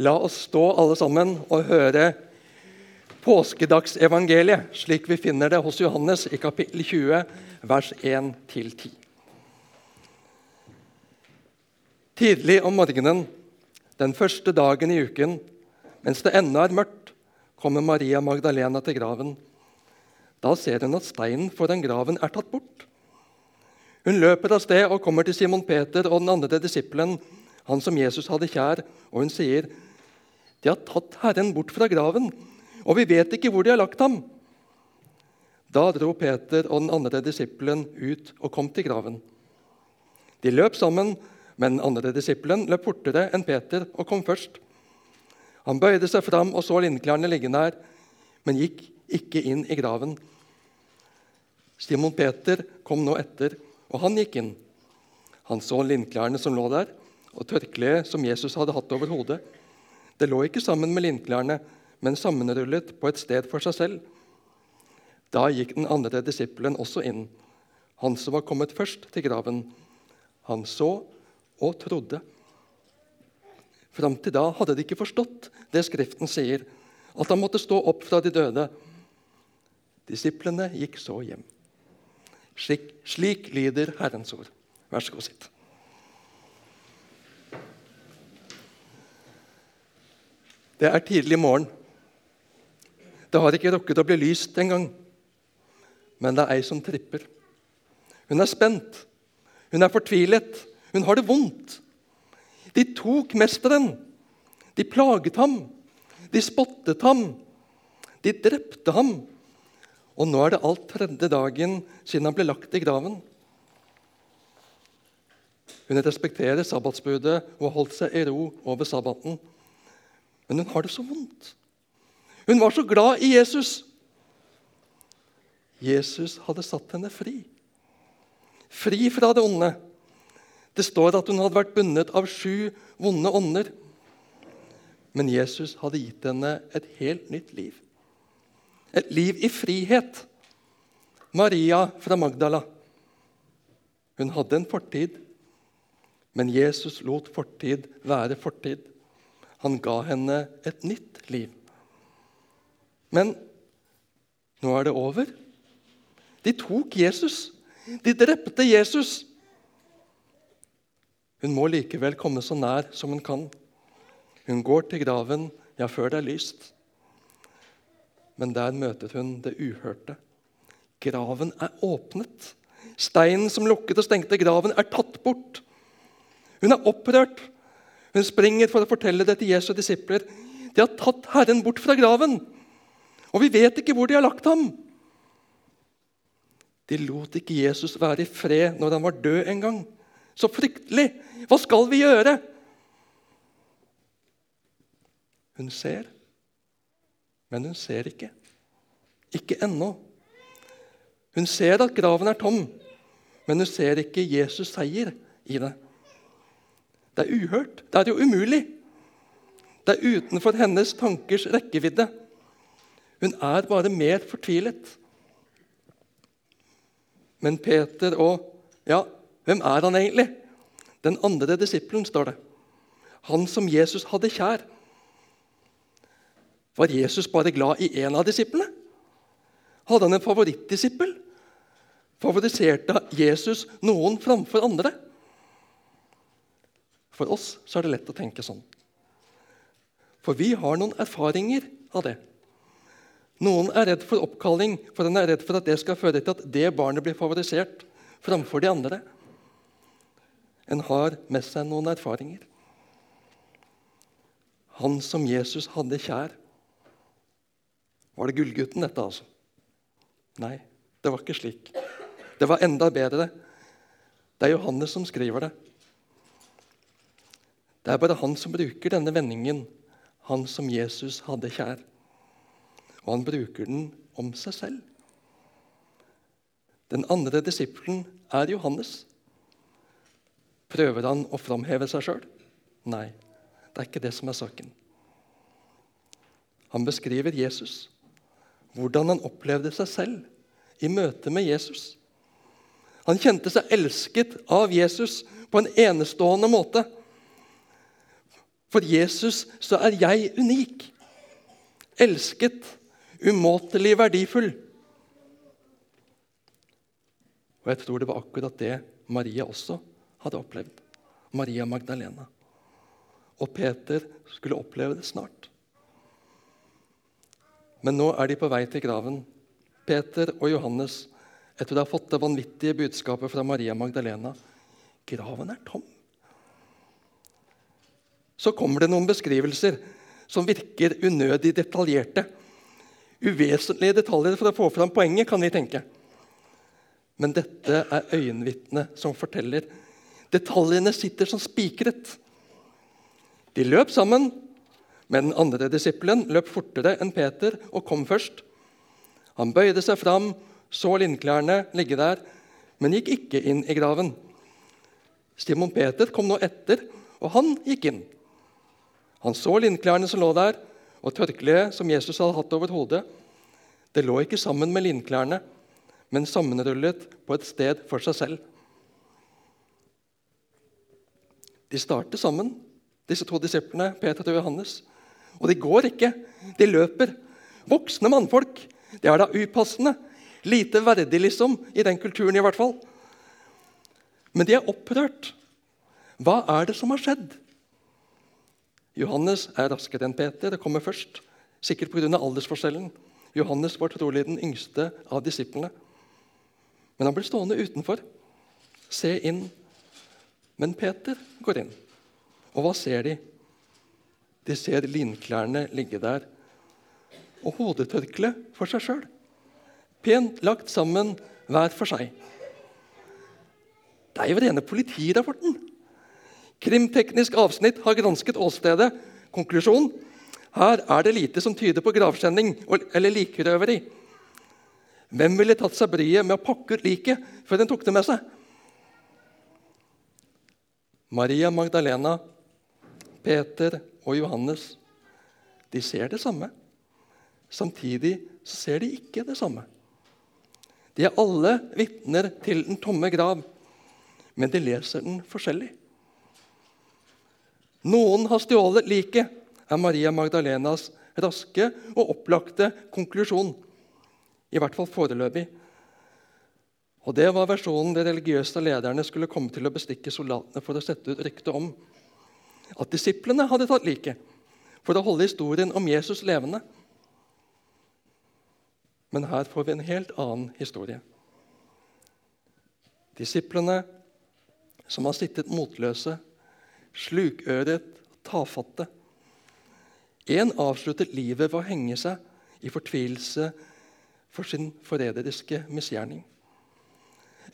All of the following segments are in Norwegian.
La oss stå alle sammen og høre påskedagsevangeliet, slik vi finner det hos Johannes i kapittel 20, vers 1-10. Tidlig om morgenen den første dagen i uken, mens det ennå er mørkt, kommer Maria Magdalena til graven. Da ser hun at steinen foran graven er tatt bort. Hun løper av sted og kommer til Simon Peter og den andre disippelen, han som Jesus hadde kjær, og hun sier, 'De har tatt Herren bort fra graven, og vi vet ikke hvor de har lagt ham.' Da dro Peter og den andre disippelen ut og kom til graven. De løp sammen, men den andre disippelen løp fortere enn Peter og kom først. Han bøyde seg fram og så linklærne ligge der, men gikk ikke inn i graven. Simon Peter kom nå etter, og han gikk inn. Han så linklærne som lå der, og tørkleet som Jesus hadde hatt over hodet. Det lå ikke sammen med linklærne, men sammenrullet på et sted for seg selv. Da gikk den andre disippelen også inn, han som var kommet først til graven. Han så og trodde. Fram til da hadde de ikke forstått det Skriften sier, at han måtte stå opp fra de døde. Disiplene gikk så hjem. Slik, slik lyder Herrens ord. Vær så god, sitt. Det er tidlig morgen. Det har ikke rukket å bli lyst engang. Men det er ei som tripper. Hun er spent. Hun er fortvilet. Hun har det vondt. De tok mesteren. De plaget ham. De spottet ham. De drepte ham. Og nå er det alt tredje dagen siden han ble lagt i graven. Hun respekterer sabbatsbudet og har holdt seg i ro over sabbaten. Men hun har det så vondt. Hun var så glad i Jesus. Jesus hadde satt henne fri. Fri fra det onde. Det står at hun hadde vært bundet av sju vonde ånder. Men Jesus hadde gitt henne et helt nytt liv. Et liv i frihet. Maria fra Magdala. Hun hadde en fortid, men Jesus lot fortid være fortid. Han ga henne et nytt liv. Men nå er det over. De tok Jesus. De drepte Jesus. Hun må likevel komme så nær som hun kan. Hun går til graven, ja, før det er lyst. Men der møter hun det uhørte. Graven er åpnet. Steinen som lukket og stengte graven, er tatt bort. Hun er opprørt. Hun springer for å fortelle det til Jesu disipler. De har tatt Herren bort fra graven, og vi vet ikke hvor de har lagt ham. De lot ikke Jesus være i fred når han var død en gang. Så fryktelig! Hva skal vi gjøre? Hun ser, men hun ser ikke. Ikke ennå. Hun ser at graven er tom, men hun ser ikke Jesus' seier i det. Det er uhørt. Det er jo umulig. Det er utenfor hennes tankers rekkevidde. Hun er bare mer fortvilet. Men Peter og Ja, hvem er han egentlig? Den andre disippelen, står det. Han som Jesus hadde kjær. Var Jesus bare glad i én av disiplene? Hadde han en favorittdisippel? Favoriserte Jesus noen framfor andre? For oss så er det lett å tenke sånn. For vi har noen erfaringer av det. Noen er redd for oppkalling, for en er redd for at det skal føre til at det barnet blir favorisert framfor de andre. En har med seg noen erfaringer. Han som Jesus hadde kjær. Var det gullgutten, dette, altså? Nei, det var ikke slik. Det var enda bedre. Det er Johannes som skriver det. Det er bare han som bruker denne vendingen, han som Jesus hadde kjær. Og han bruker den om seg selv. Den andre disippelen er Johannes. Prøver han å framheve seg sjøl? Nei, det er ikke det som er saken. Han beskriver Jesus, hvordan han opplevde seg selv i møte med Jesus. Han kjente seg elsket av Jesus på en enestående måte. For Jesus så er jeg unik. Elsket, umåtelig verdifull. Og jeg tror det var akkurat det Maria også hadde opplevd. Maria Magdalena. Og Peter skulle oppleve det snart. Men nå er de på vei til graven. Peter og Johannes, etter å ha fått det vanvittige budskapet fra Maria Magdalena. Graven er tom. Så kommer det noen beskrivelser som virker unødig detaljerte. Uvesentlige detaljer for å få fram poenget, kan vi tenke. Men dette er øyenvitnet som forteller. Detaljene sitter som spikret. De løp sammen, men den andre disippelen løp fortere enn Peter og kom først. Han bøyde seg fram, så linnklærne ligge der, men gikk ikke inn i graven. Simon Peter kom nå etter, og han gikk inn. Han så linnklærne som lå der, og tørkleet som Jesus hadde hatt over hodet. Det lå ikke sammen med linnklærne, men sammenrullet på et sted for seg selv. De starter sammen, disse to disiplene, Peter og Johannes. Og de går ikke, de løper. Voksne mannfolk. Det er da upassende. Lite verdig, liksom, i den kulturen i hvert fall. Men de er opprørt. Hva er det som har skjedd? Johannes er raskere enn Peter og kommer først, sikkert pga. aldersforskjellen. Johannes var trolig den yngste av disiplene. Men han blir stående utenfor, se inn. Men Peter går inn. Og hva ser de? De ser linklærne ligge der og hodetørkle for seg sjøl. Pent lagt sammen hver for seg. Det er jo rene politirapporten. Krimteknisk avsnitt har gransket åstedet. Konklusjon her er det lite som tyder på gravskjenning eller likrøveri. Hvem ville tatt seg bryet med å pakke ut liket før en tok det med seg? Maria Magdalena, Peter og Johannes de ser det samme. Samtidig ser de ikke det samme. De er alle vitner til den tomme grav, men de leser den forskjellig. Noen har stjålet liket, er Maria Magdalenas raske og opplagte konklusjon. I hvert fall foreløpig. Og Det var versjonen de religiøse lederne skulle komme til å bestikke soldatene for å sette ut rykte om. At disiplene hadde tatt liket for å holde historien om Jesus levende. Men her får vi en helt annen historie. Disiplene som har sittet motløse, slukøret, tafatte. En avsluttet livet ved å henge seg i fortvilelse for sin forræderiske misgjerning.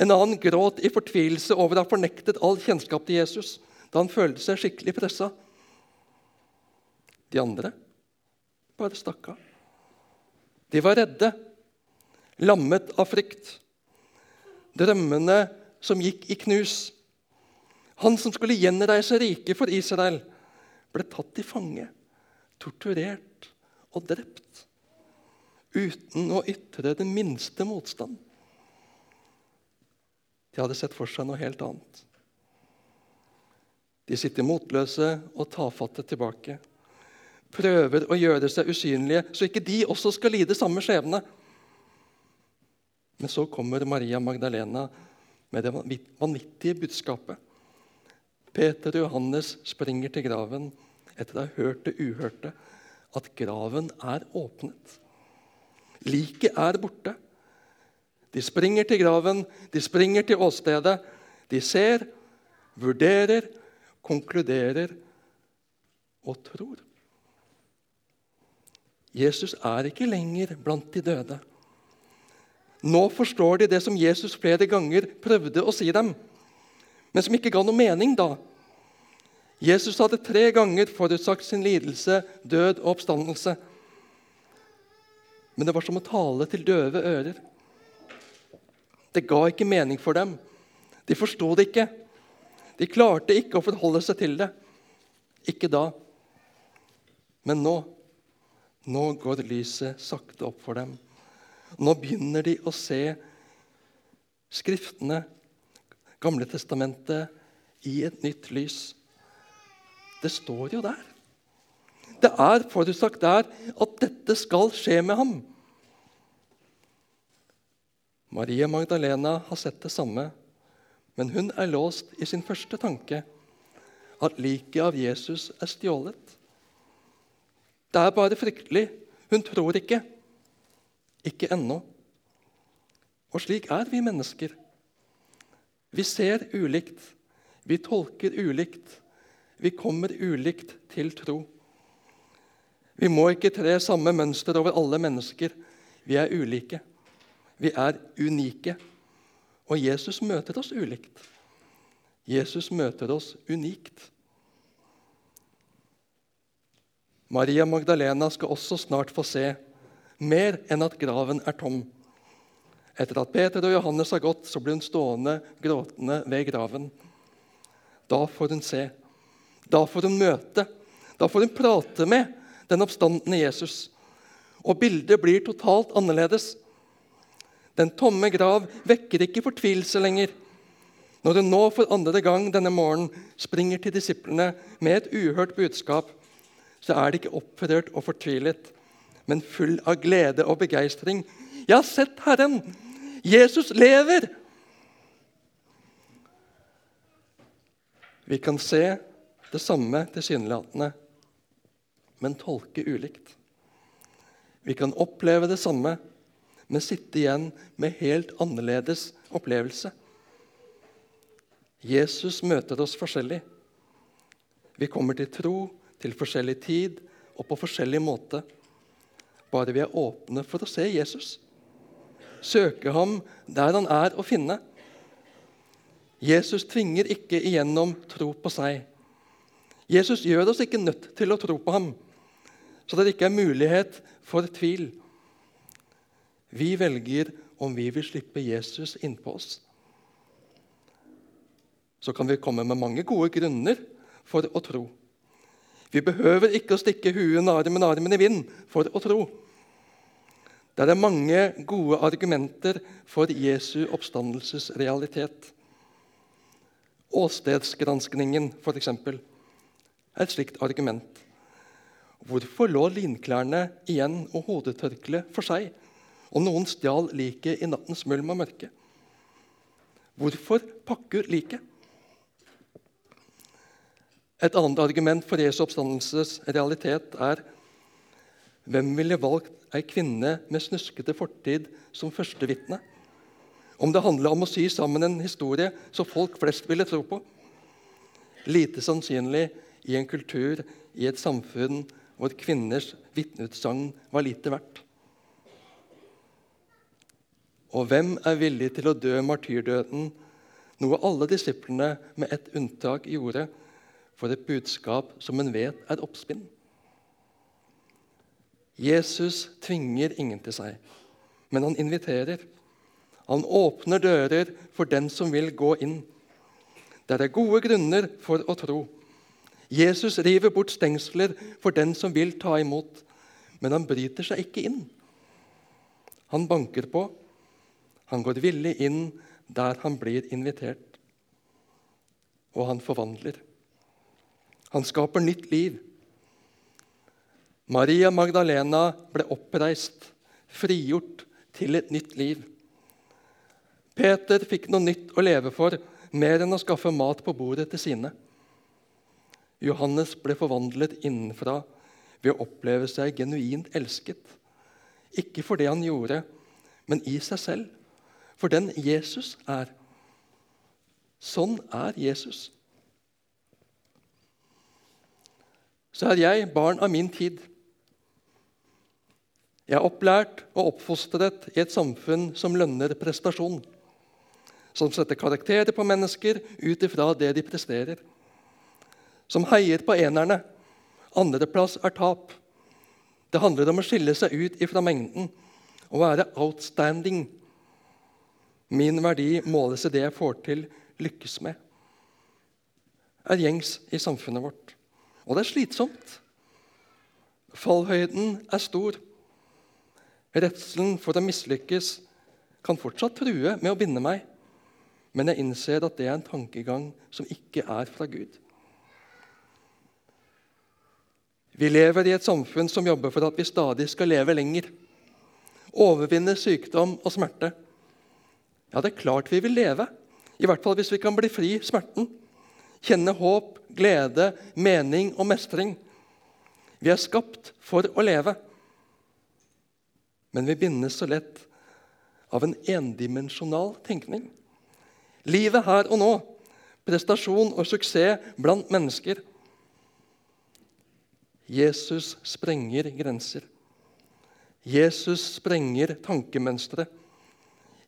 En annen gråt i fortvilelse over å ha fornektet all kjennskap til Jesus da han følte seg skikkelig pressa. De andre bare stakk av. De var redde, lammet av frykt. Drømmene som gikk i knus. Han som skulle gjenreise riket for Israel, ble tatt til fange, torturert og drept uten å ytre den minste motstand. De hadde sett for seg noe helt annet. De sitter motløse og tafatte tilbake. Prøver å gjøre seg usynlige, så ikke de også skal lide samme skjebne. Men så kommer Maria Magdalena med det vanvittige budskapet. Peter og Johannes springer til graven etter å ha hørt det uhørte, at graven er åpnet. Liket er borte. De springer til graven, de springer til åstedet. De ser, vurderer, konkluderer og tror. Jesus er ikke lenger blant de døde. Nå forstår de det som Jesus flere ganger prøvde å si dem, men som ikke ga noe mening da. Jesus hadde tre ganger forutsagt sin lidelse, død og oppstandelse. Men det var som å tale til døve ører. Det ga ikke mening for dem. De forsto det ikke. De klarte ikke å forholde seg til det. Ikke da. Men nå nå går lyset sakte opp for dem. Nå begynner de å se Skriftene, Gamle testamentet, i et nytt lys. Det står jo der. Det er forutsagt der at dette skal skje med ham. Maria Magdalena har sett det samme, men hun er låst i sin første tanke at liket av Jesus er stjålet. Det er bare fryktelig. Hun tror ikke. Ikke ennå. Og slik er vi mennesker. Vi ser ulikt, vi tolker ulikt, vi kommer ulikt til tro. Vi må ikke tre samme mønster over alle mennesker. Vi er ulike. Vi er unike. Og Jesus møter oss ulikt. Jesus møter oss unikt. Maria Magdalena skal også snart få se mer enn at graven er tom. Etter at Peter og Johannes har gått, så blir hun stående gråtende ved graven. Da får hun se. Da får hun møte. Da får hun prate med den oppstandende Jesus. Og bildet blir totalt annerledes. Den tomme grav vekker ikke fortvilelse lenger. Når hun nå for andre gang denne morgenen springer til disiplene med et uhørt budskap, så er det ikke opprørt og fortvilet, men full av glede og begeistring. Jeg har sett Herren! Jesus lever! Vi kan se det samme tilsynelatende, men tolke ulikt. Vi kan oppleve det samme, men sitte igjen med helt annerledes opplevelse. Jesus møter oss forskjellig. Vi kommer til tro til forskjellig tid og på forskjellig måte. Bare vi er åpne for å se Jesus. Søke ham der han er å finne. Jesus tvinger ikke igjennom tro på seg. Jesus gjør oss ikke nødt til å tro på ham, så det ikke er mulighet for tvil. Vi velger om vi vil slippe Jesus innpå oss. Så kan vi komme med mange gode grunner for å tro. Vi behøver ikke å stikke huet armen, armen i vind for å tro. Det er mange gode argumenter for Jesu oppstandelsesrealitet. Åstedsgranskningen, f.eks., er et slikt argument. Hvorfor lå linklærne igjen og hodetørkleet for seg, og noen stjal liket i nattens mulm og mørke? Hvorfor pakker liket? Et annet argument for Jesu oppstandelses realitet er hvem ville valgt ei kvinne med snuskete fortid som førstevitne? Om det handla om å sy sammen en historie så folk flest ville tro på? Lite sannsynlig i en kultur, i et samfunn hvor kvinners vitneutsagn var lite verdt. Og hvem er villig til å dø martyrdøden, noe alle disiplene med ett unntak gjorde? for et budskap som en vet er oppspinn. Jesus tvinger ingen til seg, men han inviterer. Han åpner dører for den som vil gå inn. Det er gode grunner for å tro. Jesus river bort stengsler for den som vil ta imot, men han bryter seg ikke inn. Han banker på. Han går villig inn der han blir invitert. Og han forvandler. Han skaper nytt liv. Maria Magdalena ble oppreist, frigjort til et nytt liv. Peter fikk noe nytt å leve for, mer enn å skaffe mat på bordet til sine. Johannes ble forvandlet innenfra ved å oppleve seg genuint elsket. Ikke for det han gjorde, men i seg selv, for den Jesus er. Sånn er Jesus. så er jeg barn av min tid. Jeg er opplært og oppfostret i et samfunn som lønner prestasjon. Som setter karakterer på mennesker ut ifra det de presterer. Som heier på enerne. Andreplass er tap. Det handler om å skille seg ut ifra mengden og være outstanding. Min verdi måles i det jeg får til, lykkes med. Er gjengs i samfunnet vårt. Og det er slitsomt. Fallhøyden er stor. Redselen for å mislykkes kan fortsatt true med å binde meg, men jeg innser at det er en tankegang som ikke er fra Gud. Vi lever i et samfunn som jobber for at vi stadig skal leve lenger. Overvinne sykdom og smerte. Ja, det er klart vi vil leve. I hvert fall hvis vi kan bli fri smerten. Kjenne håp, glede, mening og mestring. Vi er skapt for å leve. Men vi bindes så lett av en endimensjonal tenkning. Livet her og nå, prestasjon og suksess blant mennesker. Jesus sprenger grenser. Jesus sprenger tankemønstre.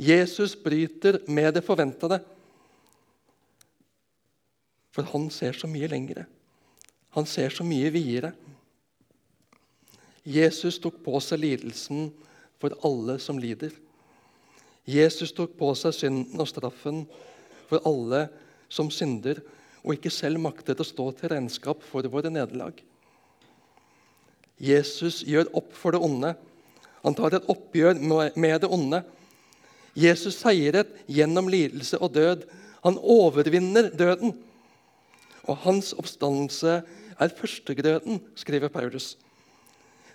Jesus bryter med det forventede. For han ser så mye lengre. Han ser så mye videre. Jesus tok på seg lidelsen for alle som lider. Jesus tok på seg synden og straffen for alle som synder, og ikke selv maktet å stå til regnskap for våre nederlag. Jesus gjør opp for det onde. Han tar et oppgjør med det onde. Jesus seiret gjennom lidelse og død. Han overvinner døden. Og hans oppstandelse er førstegrøten, skriver Paulus.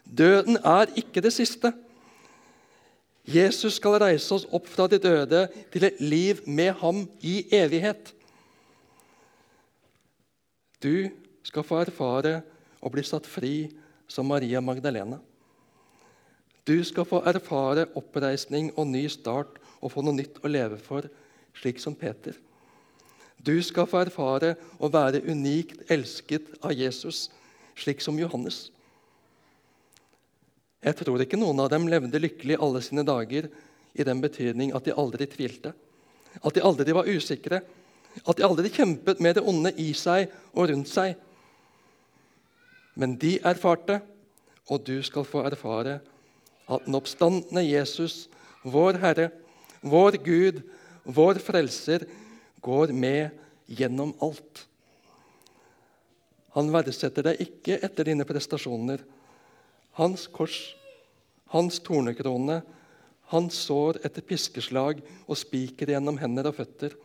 Døden er ikke det siste. Jesus skal reise oss opp fra de døde til et liv med ham i evighet. Du skal få erfare å bli satt fri som Maria Magdalena. Du skal få erfare oppreisning og ny start og få noe nytt å leve for, slik som Peter. Du skal få erfare å være unikt elsket av Jesus, slik som Johannes. Jeg tror ikke noen av dem levde lykkelig alle sine dager i den betydning at de aldri tvilte, at de aldri var usikre, at de aldri kjempet med det onde i seg og rundt seg. Men de erfarte, og du skal få erfare, at den oppstandende Jesus, vår Herre, vår Gud, vår Frelser, går med gjennom alt. Han verdsetter deg ikke etter dine prestasjoner hans kors, hans tornekrone, hans sår etter piskeslag og spiker gjennom hender og føtter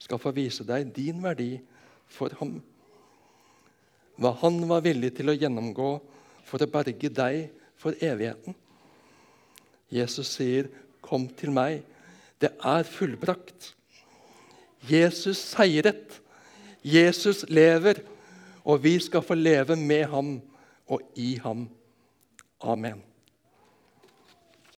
skal få vise deg din verdi for ham. Hva han var villig til å gjennomgå for å berge deg for evigheten. Jesus sier, 'Kom til meg. Det er fullbrakt.' Jesus seiret. Jesus lever, og vi skal få leve med ham og i ham. Amen.